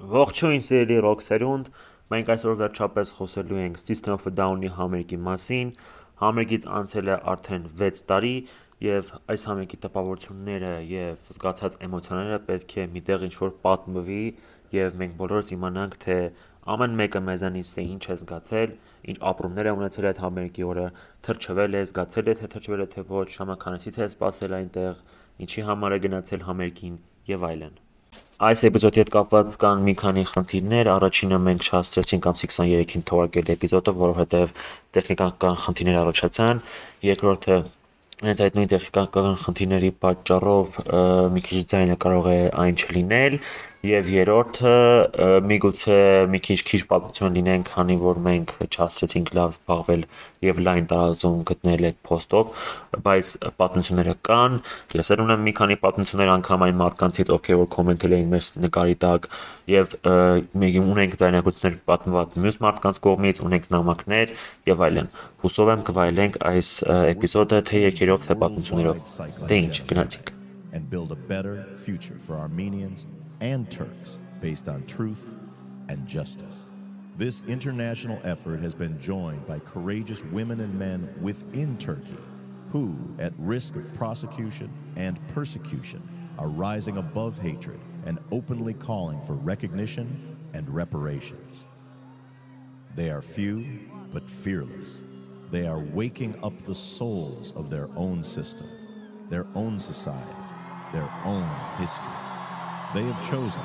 Ողջույն սիրելի ռոքսերունդ, մենք այսօր վերջապես խոսելու ենք System of a Down-ի համերգի մասին։ Համերգից անցել է արդեն 6 տարի եւ այս համերգի տպավորությունները եւ զգացած էմոցիաները պետք է միտեղ ինչ-որ պատմվի եւ մենք բոլորս իմանանք, թե ամեն մեկը մեզանից թե ինչ է զգացել, ինչ ապրումներ է ունեցել այդ համերգի օրը, թրջվել է, զգացել է թե թրջվել է թե ոչ, ժամականացից է սպասել այնտեղ, ինչի համար է գնացել համերգին եւ այլն։ Այս էպիզոդի հետ կապված կան մի քանի խնդիրներ։ Առաջինը մենք չհասցրեցինք ամսի 23-ին թողարկել էպիզոդը, որովհետև տեխնիկական խնդիրներ առաջացան։ Երկրորդը հենց այդ նույն տեխնիկական խնդիրների պատճառով մի քիչ ձայնը կարող է այն չլինել Եվ երրորդը միգուցե մի քիչ քիչ պատմություն լինեն, քանի որ մենք չհասցրեցինք լավ զբաղվել եւ լայն տարածում գտնել այդ post-ով, բայց պատմությունները կան։ Լսել ունեմ մի քանի պատմություններ անգամ այն մարդկանցից, ովքեր որ կոմենտել էին մեր նկարի տակ եւ մենք ունենք դայնակություններ պատմված մյուս մարդկանց կողմից, ունենք նամակներ եւ այլն։ Հուսով եմ կվայելենք այս էպիզոդը թե երկերով թե պատմություններով։ Դե ինչ, գնացինք and build a better future for Armenians and Turks based on truth and justice. This international effort has been joined by courageous women and men within Turkey who, at risk of prosecution and persecution, are rising above hatred and openly calling for recognition and reparations. They are few but fearless. They are waking up the souls of their own system, their own society, their own history. They have chosen.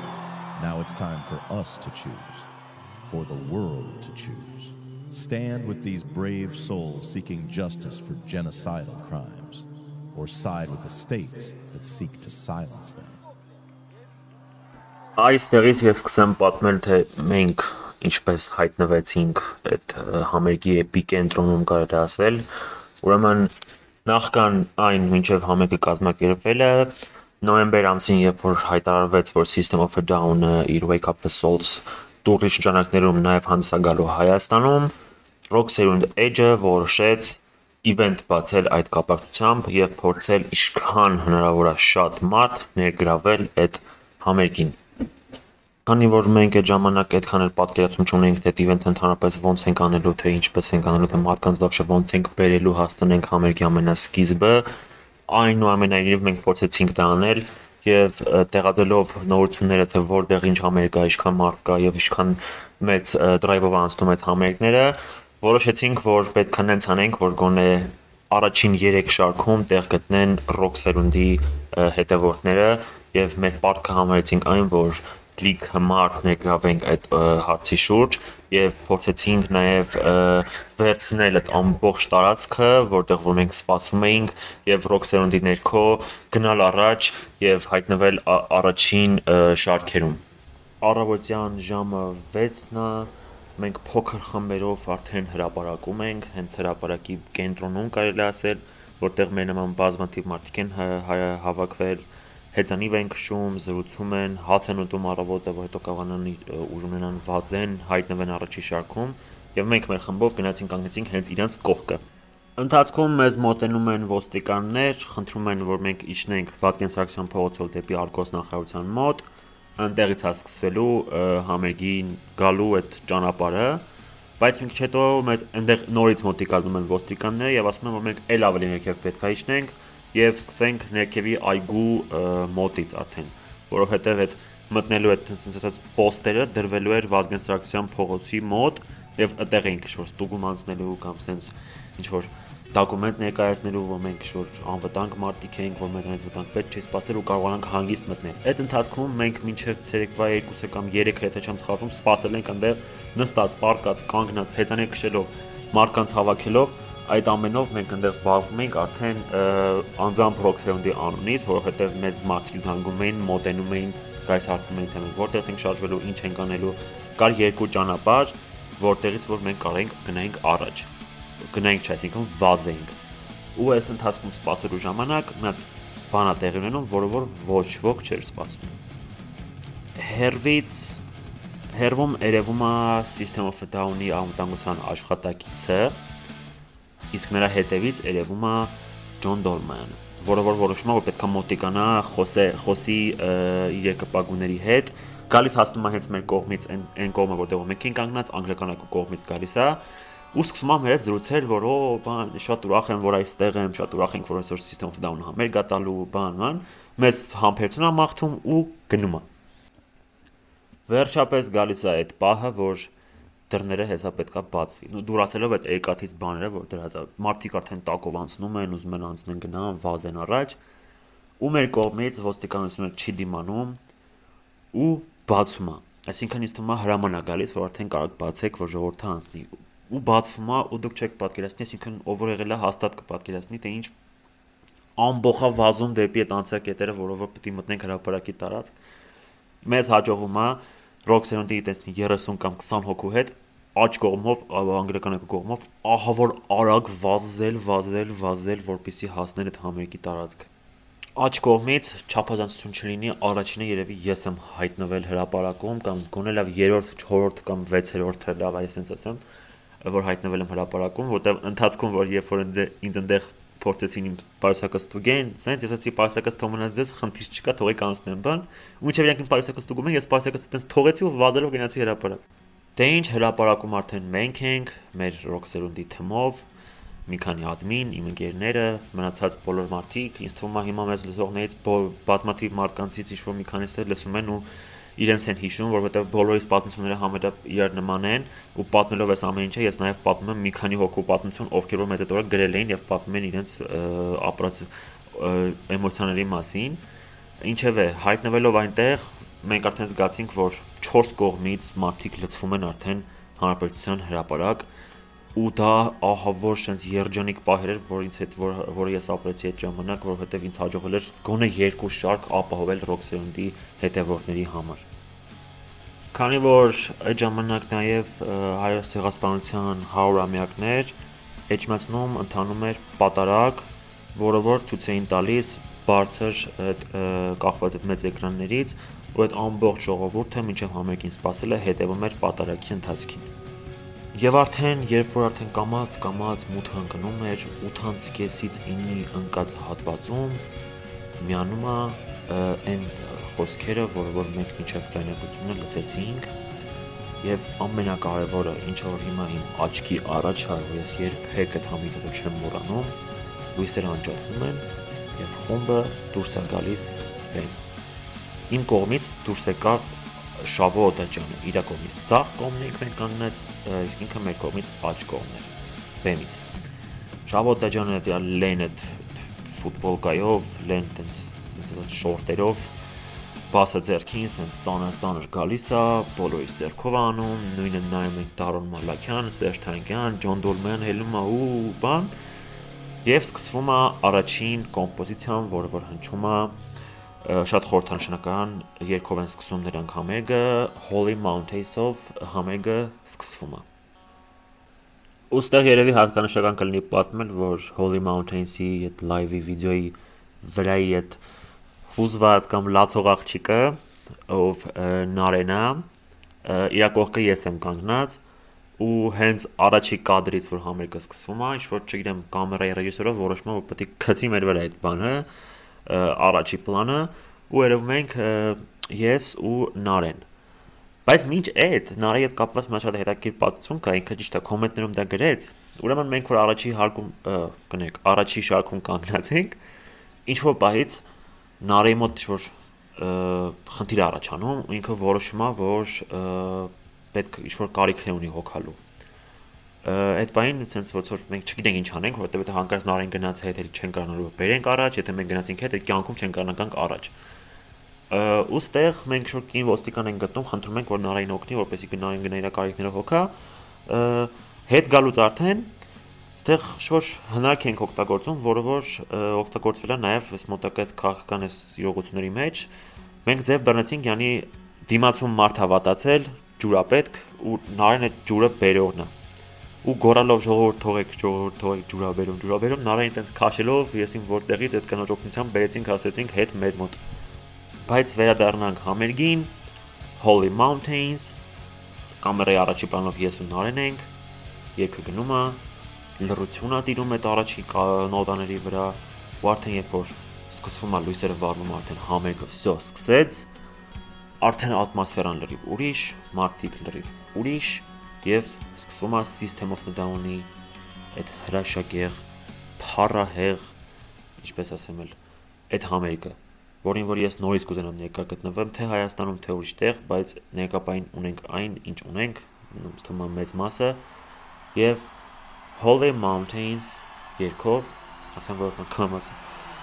Now it's time for us to choose, for the world to choose. Stand with these brave souls seeking justice for genocidal crimes, or side with the states that seek to silence them. Այստեղից ես սկսեմ պատմել, թե մենք ինչպես հայտնվեցինք այդ համերգի էպիկենտրոնում կարելի ասել։ Ուրեմն նախքան այն մինչև համերգը կազմակերպելը նոյեմբեր ամսին, երբ որ հայտարարվեց, որ System of a Down-ը իր Wake Up the Souls տուրի շրջանակներում նաև հանդիսագալու Հայաստանում, Rock Serund Edge-ը որոշեց event բացել այդ կապակցությամբ եւ փորձել ինչքան հնարավոր է շատ մարդ ներգրավել այդ համերգին։ Քանի որ մենք այդ ժամանակ այդքան էլ պատկերացում չունեինք, թե event-ը ընդհանրապես ոնց ենք անելու, թե ինչպես ենք անելու, թե մարդկանց դեպքը ոնց ենք բերելու հաստնենք համերգի ամենասկիզբը, այնուամենայնիվ մենք փորձեցինք դա անել եւ տեղադրելով նորությունները թե որտեղ ինչ համերգ կա, ինչքան մարդ կա եւ ինչքան մեծ դրայվով անցնում այդ համերգները, որոշեցինք, որ պետք է նենց անենք, որ գոնե առաջին 3 շարքում տեղ գտնեն ռոք սերունդի հետևորդները եւ մեր պարտքը համարեցինք այն, որ լիք մարդ ներգրավենք այդ հարցի շուրջ եւ փորձեցինք նաեւ վերցնել այդ ամբողջ տարածքը, որտեղ որ մենք սպասում էինք եւ ռոք սերունդի ներքո գնալ առաջ եւ հայտնվել առաջին շարքերում։ Առավոտյան ժամը 6-ն է մենք փոքր խմբերով արդեն հրաապարակում ենք, հենց հրաապարակի կենտրոնում կարելի ասել, որտեղ մեր նման բազմաթիվ մարդիկ են հավաքվել հեծանիվ են քշում, զրուցում են, հաց են ուտում առավոտը, որ հետո կարողանան ուժ ունենան վազեն, հայտնվեն առաջի շարքում, եւ մենք մեր խմբով գնացինք կանգնեցինք հենց իրենց կողքը։ Ընթացքում մեզ մոտենում են ոստիկաններ, խնդրում են, որ մենք իջնենք Վազգեն Սարգսյան փողոցով դեպի Արկոս նախարարության մոտ, այնտեղից է սկսվելու համերգին գալու այդ ճանապարհը, բայց քիչ հետո մեզ այնտեղ նորից մոտիկալնում են ոստիկանները եւ ասում են, որ մենք ել ավելի ներքև պետք է իջնենք, եւ սկսենք ներքևի այգու մոտից արդեն, որովհետեւ այդ մտնելու այդ ասենց ասած պոստերը դրվելու էր Վազգեն Սարգսյան փողոցի մոտ եւ այդտեղ էին ինչ-որ ստուգում անցնելու կամ ասենց ինչ-որ դոկումենտ ներկայացնելու, որ մենք շուտ անվտանգ մարտիկ ենք, որ մեզանից վտանգ պետք չի սпасել ու կարողանանք հանգիստ մտնել։ Այդ ընթացքում մենք մինչև ցերեկվա 2-ը կամ 3-ը, եթե չեմ սխալվում, սпасել ենք այնտեղ նստած, պարկած, կանգնած, հետանեկ քշելով, մարկանց հավաքելով այդ ամենով մենք այնտեղ զբաղվում էինք արդեն անձամբ Roxeund-ի անունից, որովհետև մեզ մարտի զանգում էին, մոտենում էին, գայս հարցում էին, թե մենք որտեղ ենք շարժվելու, ինչ ենք անելու։ Կար երկու ճանապարհ, որտեղից որ մենք կարող ենք գնայինք առաջ։ Գնայինք, չէ, այսինքն վազեինք։ Ու այս ընթացքում սпасելու ժամանակ մի հատ բանա տեղի ունենում, որը որ ոչ ոք չէր սпасում։ Հերվից Հերվում երևում է System of a Down-ի անվտանգության աշխատակիցը, իսկ նրա հետևից երևում է Ջոն Դոլմանը, որը որ որոշում է որ պետքա մոտիկանա խոսե խոսի իր երկպագուների հետ, գալիս հասնում է հենց մեր կողմից այն կողմը, որտեղ ենք կանգնած, անգլիականակու կողմից գալիս է ու սկսում եմ հետ զրուցել, որ օ, բան, շատ ուրախ եմ, որ այստեղ եմ, շատ ուրախ ենք, որ այսօր System of Down համեր գտալու, բան, բան, մեզ համբերություն է մաղթում ու գնում է։ Վերջապես գալիս է այդ պահը, որ դռները հեսա պետքա բացվի։ Ու դուրացելով այդ եկաթից բաները, որ դրած է, մարդիկ արդեն տակով անցնում են, ուզում են անցնեն գնան, վազեն առաջ, ու մեր կողմից ոստիկանությունը չի դիմանում ու բացում է։ Այսինքն ինձ թվում է հրաման է գալիս, որ արդեն կարող բացեք, որ ժողովուրդը անցնի ու բացվում է ու դուք չեք պատկերացնի, այսինքն ով որ եղել է հաստատ կպատկերացնի, թե ինչ ամբողջա վազում դեպի այդ անցակետերը, որով որ պետք է մտնենք հրապարակի տարածք։ Մեզ հաջողում է Roxanne-ի տեսնի 30 կամ 20 հոգու հետ աջ կողմով, անգլիական կողմով, ահա որ արագ վազել, վազել, վազել, որպեսի հասնեն այդ համերգի տարածքը աջ կողմից չափազանցություն չլինի, առաջինը երևի ես եմ հայտնվել հրաապարակում կամ գոնե լավ 3-րդ, 4-րդ կամ 6-րդը լավ այսպես ասեմ, որ հայտնվել եմ հրաապարակում, որտեղ ընթացքում որ երբ որ ինձ այնտեղ փորձեցին իմ պարուսակը ստուգեն, սենց ես ասացի պարուսակը թողնած ձեզ խնդիր չկա, թողեք անցնեմ, բան։ Ու ինչեւ իրանք իմ պարուսակը ստուգում են, ես պարուսակը այտենց թողեցի ու վազելով գնացի հրաապարակ։ Դե ինչ հրաապարակում արդեն մենք ենք, մեր ռոքսերունդի թմով, մի քանի admin, իմ ընկերները, մնացած բոլոր մարդիկ, ինձ թվում է հիմա մեզ լսողներից բազմաթիվ մարդկանցից ինչ-որ մի քանիսը լսում են ու իրենց են հիշում, որովհետև բոլորիս պատմությունները համարյա իրար նման են ու պատմելով այս ամեն ինչը ես նաև պատմում եմ մի քանի հոգու պատմություն, ովքեր որ մեծ հետո գրել էին եւ պատմում են իրենց ապրած էմոցիաների մասին։ Ինչևէ, հայտնվելով այնտեղ մենք արդեն զգացինք, որ 4 կողմից մարդիկ լցվում են արդեն հանրապետության հրապարակ ու դա ահա որ sense երջանիկ պահեր էր, որ ինձ հետ որ որը ես ապրեցի այդ ժամանակ, որովհետև ինձ հաջողվել էր գոնե երկու շարք ապահովել Roxy-ի հետևորդների համար։ Քանի որ այդ ժամանակ նաև հայոց ցեղասպանության 100-ամյակներ Էջմածնում ընթանում էր պատարակ, որը որ ցույց էին տալիս բարձր այդ կախված այդ մեծ էկրաններից, ու այդ ամբողջ ժողովուրդը մինչև համերգին սպասել է հետևում էր պատարակի ընթացքին։ Եվ արդեն, երբ որ արդեն կամած կամած մութը ընկնում էր 8-ից 9-ի ընկած հատվածում, միանում է այն խոսքերը, որը որ մենք միջև ձայնագրությունը լսեցինք, եւ ամենակարևորը, ինչ որ հիմա իմ աչքի առաջ է, որ ես երբեք այդ համիզը չեմ մոռանում, լույսերը անջատվում են եւ խումբը դուրս է գալիս բեմ։ Իմ կողմից դուրս եկավ Շավո Օտաջյանը իր կողմից ցախ կողմն մենք կանգնած, իսկ ինքը մեր կողմից աջ կողմն էր։ Բեմից։ Շավո Օտաջյանը դա լենը ֆուտբոլկայով, լեն տենց շորտերով բասը ձերքին, սենց ծանր ծանր գալիս է, բոլորից ձերքով անում, նույնը նայում ենք Տարոն Մալաքյան, Սերժ Թանկյան, Ջոն Դոլմյան հելում է ու բան։ Եվ սկսվում է առաջին կոմպոզիցիան, որը որ հնչում է շատ խորհրդանշական երկով են սկսում նրանք համերգը Holy Mountains-ով համերգը սկսվում է Ոստեղ երևի հատկանշական կլինի պատմել, որ Holy Mountains-ի այդ լայվի վիդեոյի վրայի այդ հուզված կամ լացող աղջիկը, ով Նարենա, իր կողքը ես եմ կանգնած ու հենց առաջի կադրից որ համերգը սկսվում է, ինչ որ չգիտեմ կամերայի ռեժիսորը որոշում է որ պետք է գցի մեր վրա այդ բանը, առաջի պլանը ու երևում ենք ես ու Նարեն բայց մինչ այդ Նարի հետ կապված մի շատ հետաքրքիր պատմություն կա ինքը ճիշտ է կոմենտներում դա գրեց. Ուրեմն մենք որ առաջի հարկում կնեք առաջի շարքում կանգնած ենք ինչ որ պահից Նարեի մոտ ինչ-որ խնդիր առաջանում ու ինքը որոշում է որ պետք ինչ-որ կարիք է ունի հոգալու այդ բանին ցենց ոնց որ մենք չգիտենք ինչ անենք, որովհետեւ եթե հանկարծ նարին գնաց հետ էլ չեն կարողանալու բերենք առաջ, եթե մենք գնացինք հետ, այդ կյանքում չեն կարող գանք առաջ։ Ոստեղ մենք շուտ կին ոստիկան ենք գտնում, խնդրում ենք որ նարային օգնի, որպեսզի գնային գնա իր կարիքները հոգա։ Հետ գալուց արդեն այդտեղ շոր հնարք ենք օգտագործում, որը որ օգտագործվել է նաև այս մոտակա այս քաղաքական այս յոգությունների մեջ։ Մենք ձև բռնեցինք, yani դիմացում մարդ հավատացել, ջուրապետք ու նարին այդ ջուրը բերողն է ու գորալով ժողովուրդ թողեք, ժողովուրդ թողեք ջուրաբերում, ջուրաբերում նարային տենց քաշելով եսին որտեղից այդ կնոջ օգնությամբ բերեցինք, ասեցինք հետ մեր մոտ։ Բայց վերադառնանք համերգին, Holy Mountains, կամերայի առաջի պլանով ես ու Նարեն ենք, եկը գնում է, լրությունա տիրում այդ առաջի նոտաների վրա, ու արդեն երբ որ սկսվում է լույսերը վառվում արդեն համերգը վсё սկսեց, արդեն ատմոսֆերան լրիվ ուրիշ, մարդիկ լրիվ ուրիշ եւ սկսվում է System of Down-ի այդ հրաշագեղ, փառահեղ, ինչպես ասեմ էլ, այդ համերգը, որին որ ես նորից կուզենամ ներկա գտնվեմ, թե Հայաստանում, թե ուրիշ տեղ, բայց ներկապային ունենք այն, ինչ ունենք, ըստ մեծ մասը եւ Holy Mountains երկով, արդեն որ անգամ ասեմ,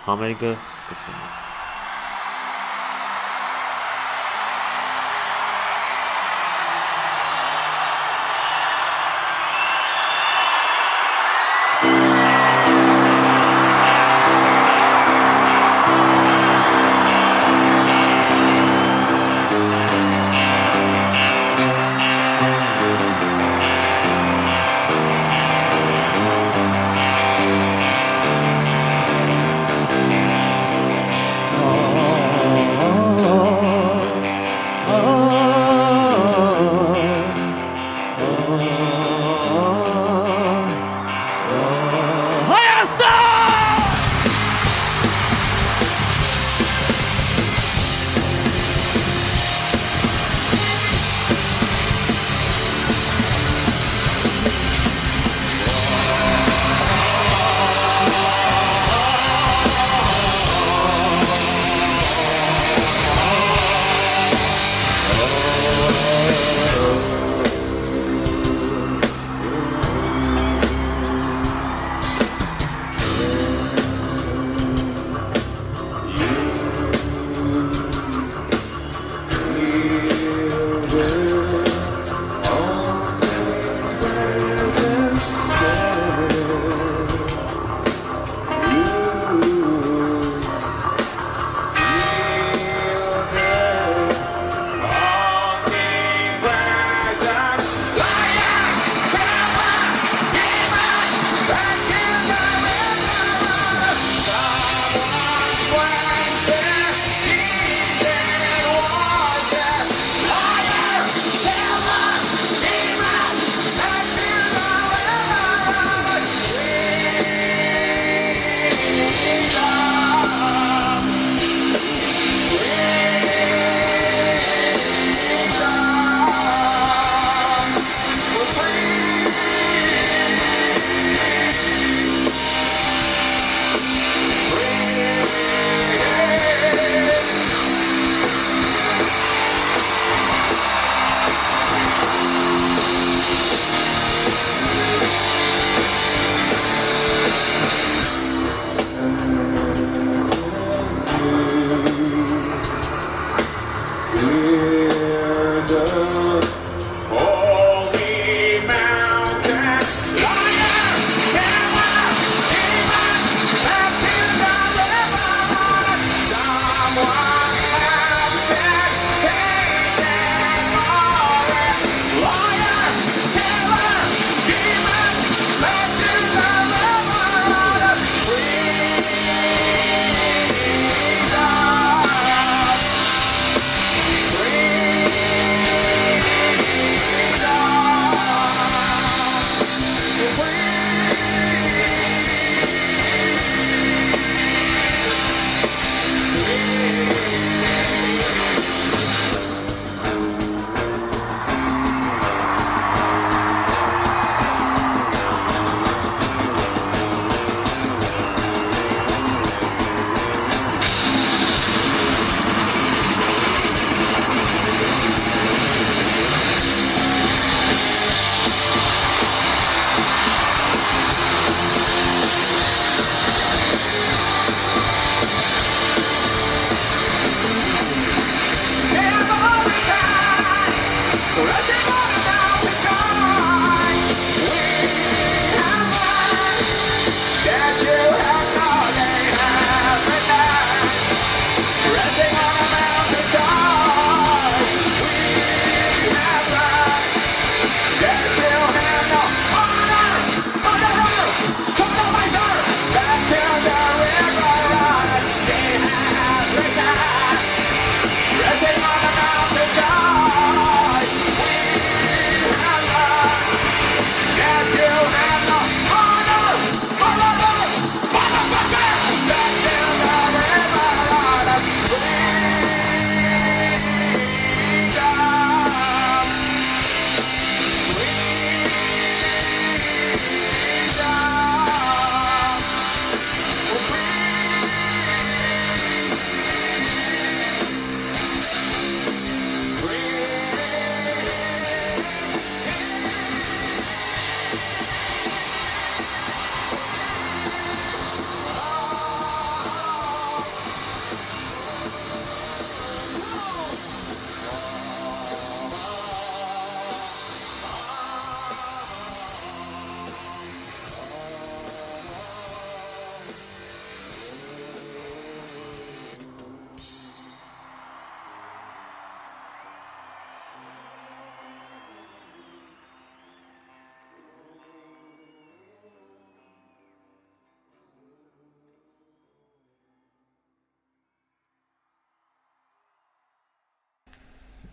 համերգը սկսվում է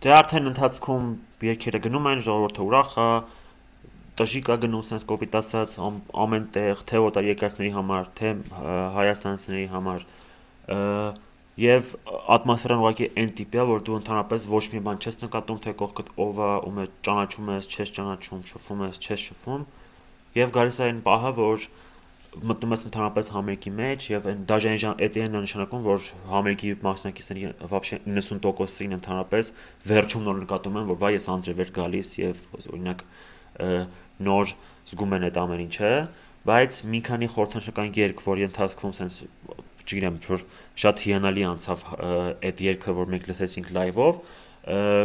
Դե արդեն ընթացքում երկերը գնում են, ժողովուրդը ուրախ է, տժի կա գնում sense կոպիտ ասած ամեն տեղ, թե օտար եկածների համար, թե հայաստանցիների համար եւ ատմոսֆերան ուղղակի այն տիպի է, որ դու ընդհանրապես ոչ մի բան չես նկատում, թե կողքդ ով է, ում է ճանաչում ես, չես ճանաչում, շփվում ես, չես շփվում եւ գալիս է այն պահը, որ մտնում ես ընդհանրապես համերգի մեջ եւ այն դաժե այն ժան էդի են նշանակում որ համերգի մասնակիցների вообще 90%-ին ընդհանրապես վերջում նոր նկատում են որ վայ ես անձրև գալիս եւ օրինակ նոր զգում են այդ ամեն ինչը բայց մի քանի խորհրդանշական երգ որի ընթացքում sense չգիտեմ որ շատ հիանալի անցավ այդ երգը որ մենք լսեցինք լայվով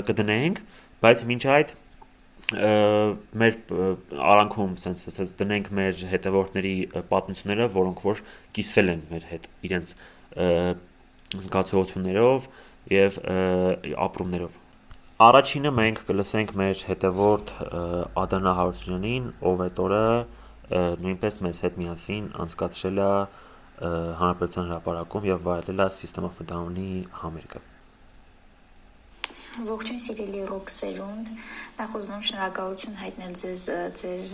կդնենք բայց մինչ այդ մեր արանքում sense ասած դնենք մեր հետևորդների պատմությունները, որոնք որ կիսվել են մեր հետ իրենց զգացողություններով եւ ապրումներով։ Առաջինը մենք կլսենք մեր հետևորդ Ադանա Հարությունյանին, ով այդ օրը նույնպես մեզ հետ միասին անցկացրել է հանրապետության հրապարակում եւ վայելել է System of Down-ի համերգը։ Ողջույն սիրելի ռոք սերունդ, նախ ուզում եմ շնորհակալություն հայտնել ձեզ ձեր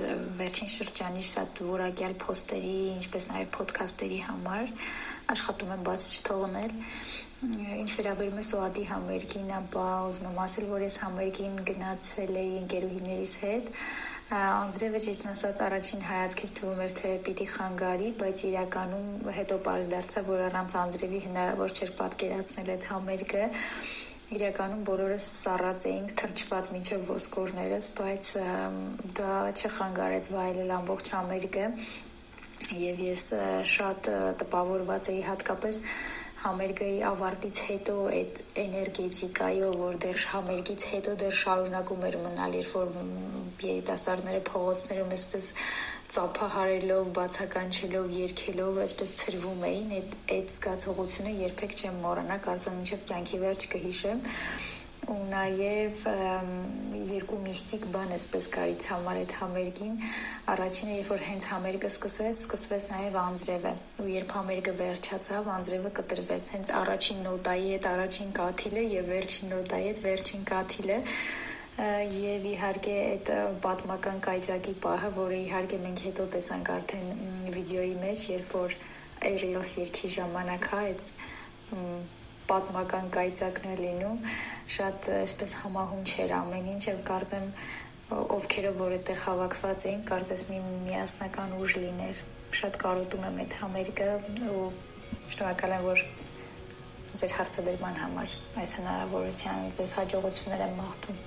վերջին շրջանի շատ որակյալ post-երի, ինչպես նաև podcast-երի համար։ Աշխատում եմ բաց չթողնել։ Ինչ վերաբերում է Սոադի համերգին, ապա ուզում եմ ասել, որ ես համերգին գնացել էի ընկերուհիներիս հետ։ Անձրևը ճիշտ ասած առաջին հայացքից թվում էր թե պիտի խանգարի, բայց իրականում հետո པարզ դարձավ, որ առանց անձրևի հնարավոր չէր պատկերացնել այդ համերգը իրականում բոլորս սառած էինք թրջված միջև ոսկորներս, բայց դա չխանգարեց վայելել ամբողջ Ամերիկը եւ ես շատ տպավորված էի հատկապես համերգայի ավարտից հետո այդ էներգետիկայով, որ դեռ համերգից հետո դեռ շարունակում էր մնալ, երբ որ երիտասարդները փողոցներում այսպես ծափահարելով, բացականչելով, երկելով, այսպես ծրվում էին, այդ այդ զգացողությունը երբեք չեմ մոռանա, կարծում եմ մինչև կյանքի վերջ կհիշեմ ու նաև երկու միստիկ բան էսպես կարիք համար այդ համերգին առաջինը երբ որ հենց համերգը սկսվեց սկսվեց նաև անձրևը ու երբ համերգը վերջացավ անձրևը կտրվեց հենց առաջին նոտայի հետ առաջին կաթիլը եւ վերջին նոտայի հետ վերջին կաթիլը եւ իհարկե այդ պատմական կայծակի պահը, որը իհարկե մենք հետո տեսանք արդեն վիդեոյի մեջ, երբ որ Reels երկի ժամանակ հա այդ պատմական կայծակն է լինում, շատ այսպես համահունչ էր ամեն ինչ եւ կարծեմ ովքերը որ այդտեղ հավաքված էին, կարծես մի միասնական ուժ լիներ։ Շատ կարոտում եմ այդ համերգը ու շնորհակալ եմ որ ձեր հարցադրման համար այս հնարավորության ձեզ հաջողություններ եմ մաղթում։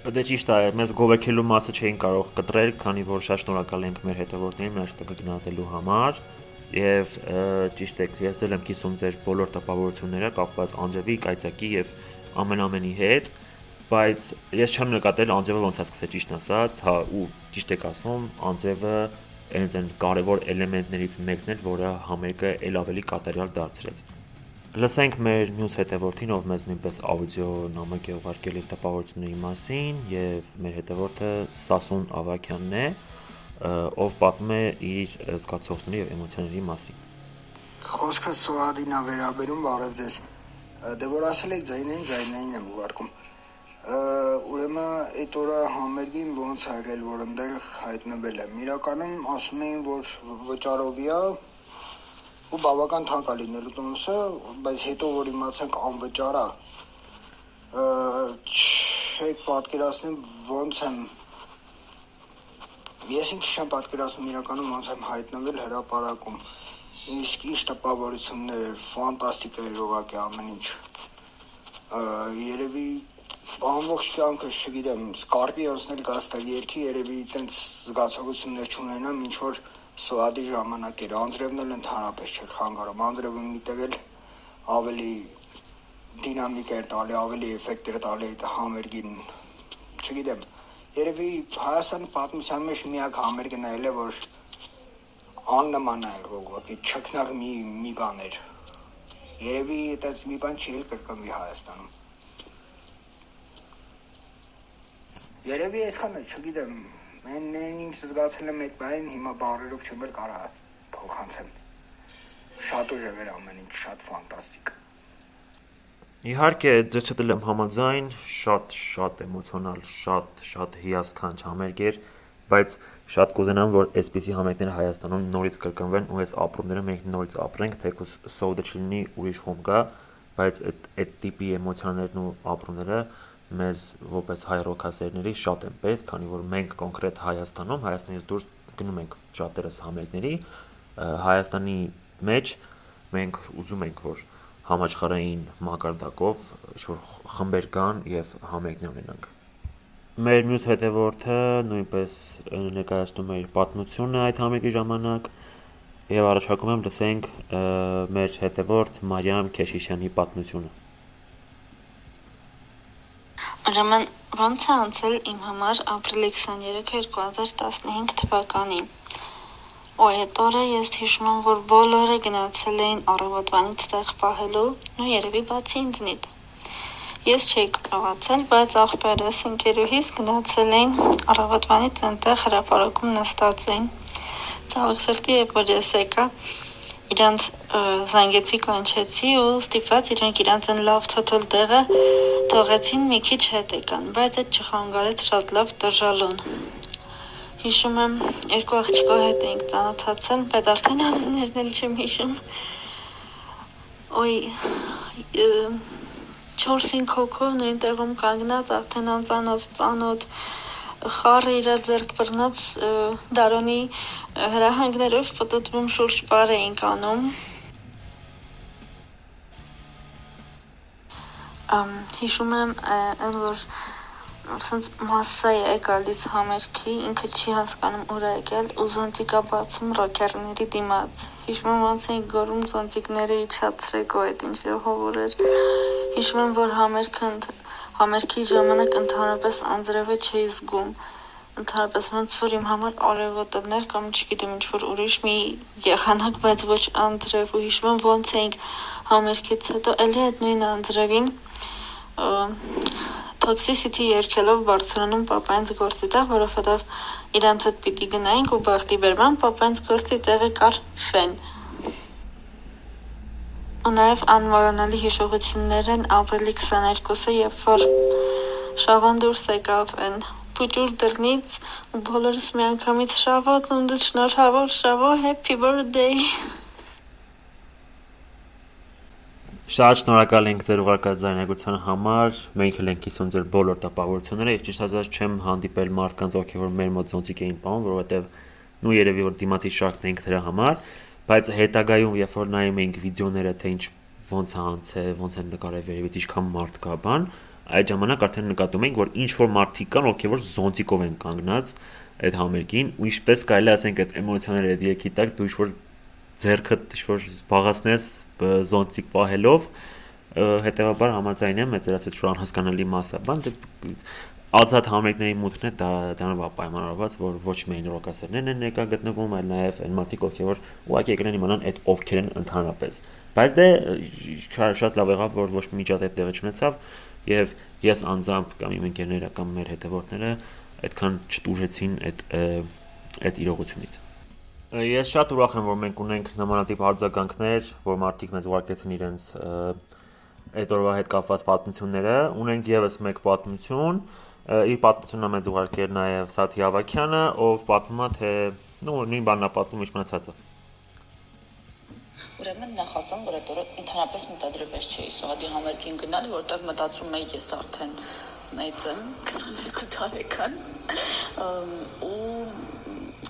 Դե ճիշտ է, մեզ գովեքելու մասը չէին կարող կտրել, քանի որ շատ շնորհակալ ենք մեր հետևորդներին մեր աշխատանքը գնահատելու համար եւ ճիշտ է, ես էլ եմ կիսում ձեր բոլոր տպավորությունները կապված Անձրևի, Կայծակի եւ ամեն ամենի հետ, բայց ես չեմ նկատել Անձրևը ոնց է սկսել ճիշտ ասած, հա ու ճիշտ եք ասում, Անձրևը այնց այն կարևոր էլեմենտներից մեկն էր, որը համերգը ել ավելի կատարյալ դարձրեց։ Լսենք մեր մյուս հետևորդին, ով մեզ նույնպես աուդիո նամակ է ուղարկել իր տպավորությունների մասին եւ մեր հետևորդը Սասուն Ավակյանն է, ով պատմում է իր զգացողությունների եւ էմոցիաների մասին։ Խոսքը Սոադին է վերաբերում, բարև ձեզ։ Դե որ ասել եք ձայնային, ձայնային եմ ուղարկում։ Ուրեմն այդ օրը համերգին ոնց ա եղել, որ ընդեղ հայտնվել եմ։ Իրականում ասում էին, որ վճարովի է, ու բավական թանկ է լինելու տոմսը, բայց հետո որ իմացանք անվճար է, չեք պատկերացնում ոնց եմ ես ինքս չեմ պատկերացնում իրականում ոնց եմ հայտնվել հրաապարակում իսկ ինչ տպավորություններ էր ֆանտաստիկ էր ուղղակի ամեն ինչ երևի ամբողջ կյանքս չգիտեմ սկարպիոնսն էլ գաստակ երկի երևի այտենց զգացողություններ չունենամ ինչ որ սոադի ժամանակ էր անձրևն էլ ընդհանրապես չէր խանգարում անձրևը միտեղ էլ ավելի դինամիկ էր տալի ավելի էֆեկտ էր տալի այդ համերգին չգիտեմ երևի Հայաստանի պատմության մեջ միակ համերգն է ելը որ աննման է ուղղակի չքնաղ մի մի բան էր երևի այդպես մի բան չի կրկնվի Հայաստանում երևի այսքան է չգիտեմ Մեն ինչ զգացել եմ այդ բան, հիմա բարերով չեմ էլ կարա փոխանցեմ։ Շատ ուժեղ էր ամեն ինչ, շատ ֆանտաստիկ։ Իհարկե, ձեզ հետ եմ համաձայն, շատ շատ էմոցիոնալ, շատ շատ հիասքանչ համերգ էր, բայց շատ կուզենամ, որ այսպիսի համերգները Հայաստանում նորից կրկնվեն ու այս ապրումները մենք նորից ապրենք, թեկուզ սովետը չլինի ուրիշ խոմ կա, բայց այդ այդ տիպի էմոցիաներն ու ապրումները մեզ որպես հայ ռոքասերների շատ են պետք, քանի որ մենք կոնկրետ Հայաստանում, Հայաստանից դուրս գնում ենք շատերս համերգների, Հայաստանի մեջ մենք ուզում ենք, որ համաշխարհային մակարդակով ինչ-որ խմբեր կան եւ համերգներ ունենանք։ Մեր մյուս հետևորդը նույնպես ներկայացնում է իր պատմությունը այդ համերգի ժամանակ եւ առաջարկում եմ լսենք մեր հետևորդ Մարիամ Քեշիշյանի պատմությունը։ Ուրեմն ո՞նց է անցել իմ համար ապրիլի 23 2015 թվականին։ Ու այդ օրը ես հիշում եմ, որ բոլորը գնացել էին առավոտվանից տեղ պահելու, ու երևի բացի ինձնից։ Ես չէի կարողացել, բայց աղբերս ընկերուհիս գնացել էին առավոտվանից այնտեղ հրապարակում նստած էին։ Ցավոք սրտի, երբ որ ես եկա, իրանց զանգեցի կանչեցի ու ստիպված իրանք իրանց են լավ թոթոլ տեղը թողեցին մի քիչ հետ եկան, բայց այդ չխանգարեց շատ լավ դժալուն։ Հիշում եմ, երկու աղջկա հետ էինք ծանոթացել, բայց արդեն անուններն էլ չեմ հիշում։ Ոյ 4-5 հոգով նույն տեղում կանգնած արդեն անծանոթ ծանոթ խառը իր ձեռք բռնած դարոնի հրահանգներով պատտվում շուրջ պար էինք անում։ Հիշում եմ այն որ ասենց մասսա է գալիս համերգի, ինքը չի հասկանում ուր է եկել ու զոնտիկա բացում ռոքերների դիմաց։ Հիշում եմ ոնց էին գորում զոնտիկները իջացրեք ու այդ ինչ հովոր էր։ Հիշում եմ, որ համերգը համերգի ժամանակ ընդհանրապես անձրևը չէի զգում ընդհանրապես ոնց որ իմ համար արևոտներ կամ չգիտեմ ինչ որ ուրիշ մի եղանակ, բայց ոչ անձրև ու հիշում եմ ոնց էինք համերգից հետո էլի այդ նույն անձրևին Toxicity երգելով բարձրանում papaյանց գործի տեղ, որովհետև իրանց հետ պիտի գնայինք ու բախտի բերման papaյանց գործի տեղը կար ֆեն։ Ու նաև անմոռանալի հիշողություններ են ապրիլի 22-ը, երբ որ Շավան դուրս եկավ այն փուճուր դռնից ու բոլորս միանգամից շավո ծննդը շնորհավոր շավո happy birthday Շատ շնորհակալ ենք ձեր ուղարկած ձայնագրության համար։ Մենք էլ ենք կիսում ձեր բոլոր տպավորությունները։ Ես ճիշտ ասած չեմ հանդիպել մարդկանց, ովքեր որ մեր մոտ զոնցիկ էին պահում, որովհետև նու երևի որ դիմացի շարքն ենք դրա համար, բայց հետագայում երբ որ նայում էինք վիդեոները, թե ինչ ոնց է անցել, ոնց են նկարել վերևից, ինչքան մարդ կա բան, այդ ժամանակ արդեն նկատում ենք, որ ինչ որ մարդիկ կան, ովքեր որ զոնցիկով են կանգնած այդ համերգին, ու ինչպես կարելի ասենք այդ էմոցիաները այդ եկի տակ դու ինչ որ ձերքդ ինչ որ զբաղացնես զոնտիկ պահելով հետեւաբար համաձայն եմ մեծերացած շուտ անհասկանալի մասը բան դե ազատ համերգների մուտքն է դա դրանով պայմանավորված որ ոչ միայն ռոկասերներն են ներկա գտնվում այլ նաև այն մարդիկ ովքեր որ ուղղակի եկել են իմանան այդ ովքեր են ընդհանրապես բայց դե շատ լավ եղավ որ ոչ մի միջադեպ տեղի չունեցավ եւ ես անձամբ կամ իմ ընկերները կամ մեր հետևորդները այդքան չտուժեցին այդ այդ իրողությունից Ես շատ ուրախ եմ, որ մենք ունենք նմանատիպ արձագանքներ, որ մարդիկ մեզ ուղարկեցին իրենց այդ օրվա հետ կապված պատմությունները։ Ունենք եւս մեկ պատմություն, իր պատմությունն մեծ ուղարկեր նաև Սաթի Ավակյանը, ով պատմում է թե նո նույն բանն է պատմում ինչ մնացածը։ Ուրեմն նախ ասեմ, որ այդ օրը ընդհանրապես մտադրված չէի Սողադի համերգին գնալ, որտեղ մտածում եի ես արդեն մեծ եմ, 22 տարեկան, ու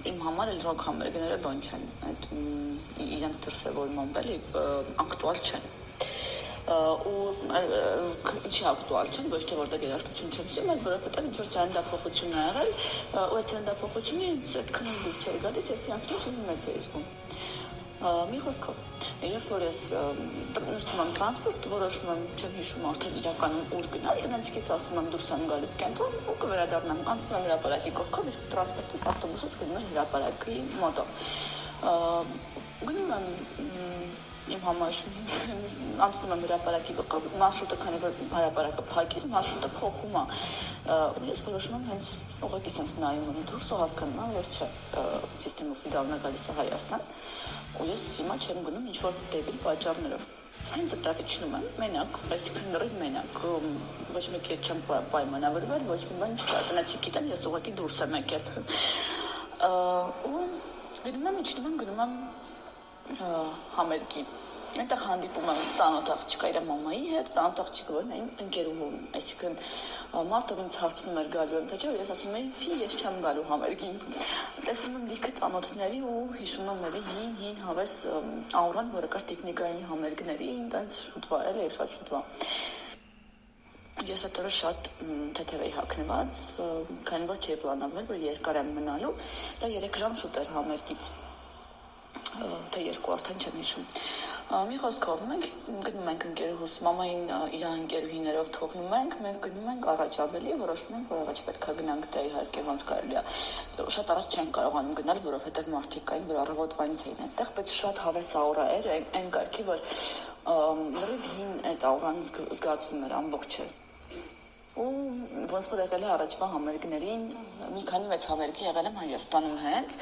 իմ համար էլ ռոք համերգները բան չեն, այդ իրենց դրսևորման բելի ակտուալ չեն ու ինչի ակտուալ չեն, ոչ թե որտեղ երաժշտություն չեմ սիրում, այլ որովհետև ինչ որ սերնդափոխություն ա եղել, ու այդ սերնդափոխությունը ինձ այդքան դուր չէր գալիս, ես ինձ մեծ էի զգում մի խոսքով երբ որ ես նստում եմ տրանսպորտ որոշում եմ չեմ հիշում արդեն իրականում ուր գնալ դրանց քիս ասում եմ դուրս եմ գալիս կենտրոն ու կվերադառնամ անցնում եմ հրապարակի կողքով իսկ տրանսպորտից ավտոբուսից գնում եմ հրապարակի մոտով գնում եմ իմ համար անցնում եմ հրապարակի կողքով մարշրուտը քանի որ հրապարակը փակել մարշրուտը փոխում է ու ես որոշում եմ հենց ուղղակի sense նայում եմ դուրս ու հասկանում եմ որ չէ սիստեմը ֆիդալն է գալիս է Հայաստան ու ես հիմա չեմ գնում ինչ որ դեպի պատճառներով հենց այդտեղ իջնում եմ մենակ, այսինքն լրիվ մենակ, ոչ մեկի հետ չեմ պայմանավորվել, ոչ մի բան չկա, տնեցի գիտեն, ես ուղղակի դուրս եմ եկել։ Ու գնում եմ, իջնում եմ, գնում եմ համերգի Այնտեղ հանդիպում եմ ծանոթ աղջկա իր մամայի հետ, ծանոթ աղջիկը որն այն ընկերուհուն, այսինքն մարդը ինձ հարցնում էր գալու եմ, թե չէ, ես ասում եմ, ֆի, ես չեմ գալու համերգին։ Տեսնում եմ լիքը ծանոթների ու հիշում եմ էլի հին հին հավես աուրան, որը կար տեխնիկայինի համերգների, այնտենց շուտ վարել էր, շատ շուտ վա ես այդ օրը շատ թեթև էի հագնված, քանի որ չէի պլանավորել, որ երկար եմ մնալու, դա 3 ժամ շուտ էր համերգից թե երկու արդեն չեմ հիշում։ Մի խոսքով մենք գնում ենք ընկերուհուս մամային իր ընկերուհիներով թողնում ենք, մենք գնում ենք առաջ ավելի, որոշում ենք, որ առաջ պետքա գնանք դա իհարկե ոնց կարելի է։ Շատ առաջ չենք կարողանում գնալ, որովհետև մարդիկ կային, որ առավոտվանից էին այդտեղ, բայց շատ հավես աուրա էր, այն կարգի, որ լրիվ հին այդ աուրան զգացվում էր ամբողջը ու ոնց որ եղել է առաջվա համերգներին մի քանի մեծ համերգի եղել եմ Հայաստանում հենց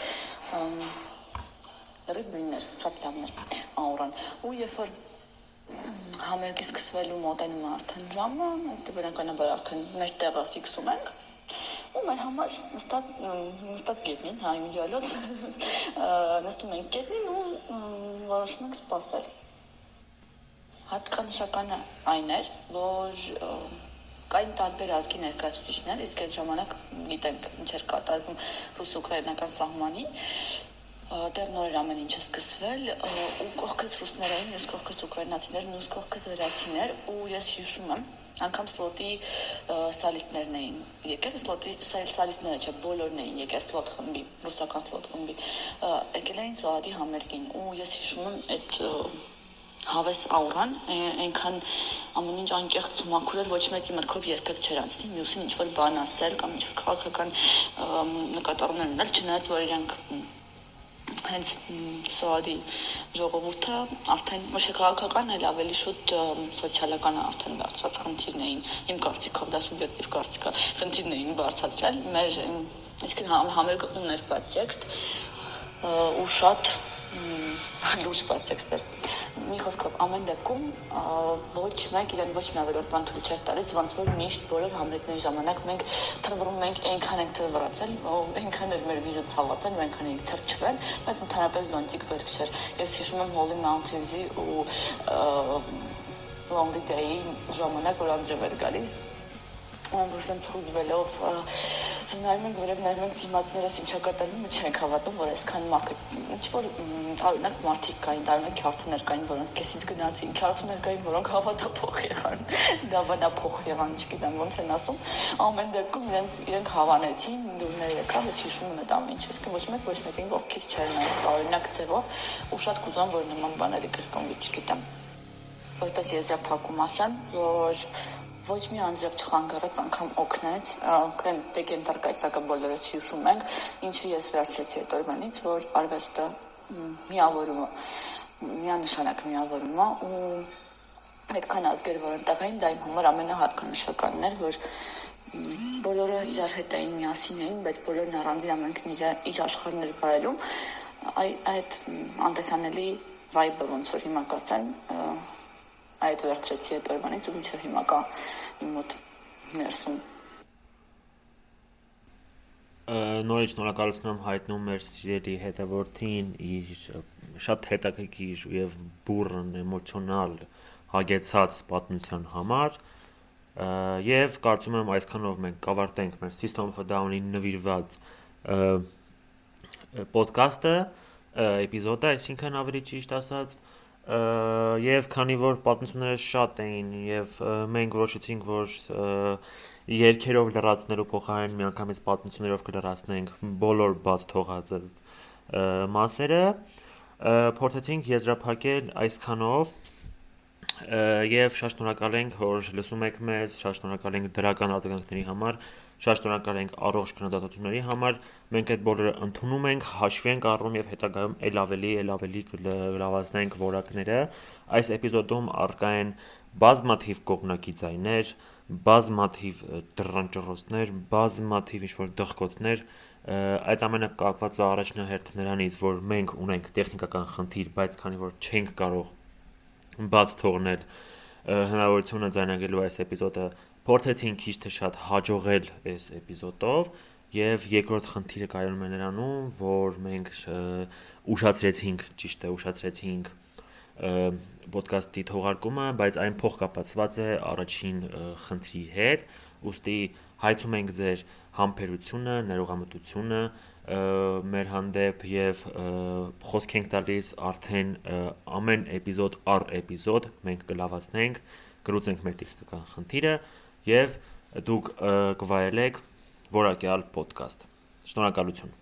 լրիվ նույնն էր, շատ լավն էր աուրան։ Ու երբ որ համերգի սկսվելու մոտենում արդեն ժամը, բնականաբար արդեն մեր տեղը ֆիքսում ենք ու մեր համար նստած նստած գետնին, հա, իմիջիալոց նստում ենք գետնին ու որոշում ենք սպասել։ Հատկանշականը այն էր, որ կային տարբեր ազգի ներկայացուցիչներ, իսկ այդ ժամանակ գիտենք ինչ էր կատարվում ռուս-ուկրաինական սահմանին, դեռ նոր էր ամեն ինչը սկսվել ու կողքից ռուսներ էին, մյուս կողքից ուկրաինացիներ, մյուս կողքից վերացիներ ու ես հիշում եմ անգամ սլոտի սալիստներն էին եկել սլոտի սալիստները չէ բոլորն էին եկել սլոտ խմբի ռուսական սլոտ խմբի եկել էին սոադի համերգին ու ես հիշում եմ այդ հավես աուրան այնքան ամեն ինչ անկեղծ մաքուր էր ոչ մեկի մտքով երբեք չէր անցնի մյուսին ինչ որ բան ասել կամ ինչ որ քաղաքական նկատառումներ ունել չնայած որ իրանք հենց Սոադի ժողովուրդը արդեն ոչ քաղաքական, այլ ավելի շուտ սոցիալական արդեն դարձած խնդիրն էին իմ կարծիքով, դա սուբյեկտիվ կարծիք է, խնդիրն էին բարձրացրել մեր իսկն համերգ ուներ պատեքստ ու շատ լուրջ պատեքստեր մի խոսքով ամեն դեպքում ոչ մեկ իրեն ոչ մի ավելորդ բան թույլ չէր տալիս, ոնց որ միշտ բոլոր համերգների ժամանակ մենք թռվռում ենք, այնքան ենք թռվռացել, այնքան էր մեր վիզը ցավացել, այնքան ենք թրջվել, բայց ընդհանրապես զոնտիկ պետք չէր։ Ես հիշում եմ Holy Mountains-ի ու Long Day-ի ժամանակ, որ անձրև էր գալիս, ամբողջն խուզվելով նայում ենք վերև նայում ենք դիմացներս ինչա կատարվում ու չենք հավատում որ այսքան մարդ ինչ որ տարօրինակ մարդիկ կային տարօրինակ քարտուներ կային որոնք քեսից գնացին քարտուներ կային որոնք հավատափոխ եղան դավանափոխ եղան չգիտեմ ոնց են ասում ամեն դեպքում իրենց իրենք հավանեցին դուրներ եկավ ես հիշում եմ այդ ամեն ինչը իսկ ոչ մեկ ոչ մեկին ովքից չէր նայում տարօրինակ ձևով ու շատ կուզում որ նման բաների կրկնվի չգիտեմ որպես եզրափակում ասեմ որ ոչ մի անձրև չխանգարեց անգամ օգնեց այն դեկենտար կայծակը բոլորս հիշում ենք ինչը ես վերցրեցի այդ օրվանից որ արվեստը միավորումը միանշանակ միավորումը ու այդքան ազգեր որ այնտեղ էին դա իմ համար ամենահատկանշականն էր որ բոլորը իրար հետ էին միասին էին բայց բոլորն առանձին ամենքն իր իր աշխարհներ վայելում այ այդ անտեսանելի վայբը ոնց որ հիմա կասեն այդ վերցրեցի այդ օրվանից ու մինչև հիմա կա իմ մոտ ներսում նորից շնորհակալություն եմ հայտնում մեր սիրելի հետևորդին իր շատ հետաքրքիր եւ բուրըն էմոցիոնալ հագեցած պատմության համար եւ կարծում եմ այսքանով մենք կավարտենք մեր System of a Down-ին նվիրված ոդկասթը էպիզոդը, այսինքն ավելի ճիշտ ասած, եւ քանի որ պատմությունները շատ էին եւ մենք որոշեցինք որ երկերով լրացնելու փոխարեն միանգամից պատմություններով կլրացնենք բոլոր բաց թողած մասերը փորձեցինք եզրափակել այսքանով եւ շատ շնորհակալ ենք որ լսում եք մեզ շատ շնորհակալ ենք դրական արձագանքների համար Շատ շնորհակալ ենք առողջ քննադատությունների համար։ Մենք այդ բոլորը ընդունում ենք, հաշվի ենք առնում եւ հետագայում ել ավելի, ել ավելի կլավացնենք որակները։ Այս էպիզոդում առկա են բազմաթիվ կողմնակի ձայներ, բազմաթիվ դրանճռոցներ, բազմաթիվ ինչ-որ դղկոցներ, այդ ամենը կապված է առաջնահերթ նրանից, որ մենք ունենք տեխնիկական խնդիր, բայց քանի որ չենք կարող բաց թողնել հնարավորությունը ձայնագրելու այս էպիզոդը փորձեցին քիչ թե շատ հաջողել այս էպիզոդով եւ երկրորդ խնդիրը կայանում է նրանում, որ մենք ուշացրեցինք, ճիշտ է, ուշացրեցինք ոդկասթի թողարկումը, բայց այն փոխկապացված է առաջին խնդրի հետ, ուստի հայցում ենք ձեր համբերությունը, ներողամտությունը մեր հանդեպ եւ խոսք ենք տալիս արդեն ամեն էպիզոդ առ էպիզոդ մենք կլավացնենք, կրուցենք մեր տեխնիկական խնդիրը եւ դուք կվայելեք որակյալ ոդկաստ։ Շնորհակալություն։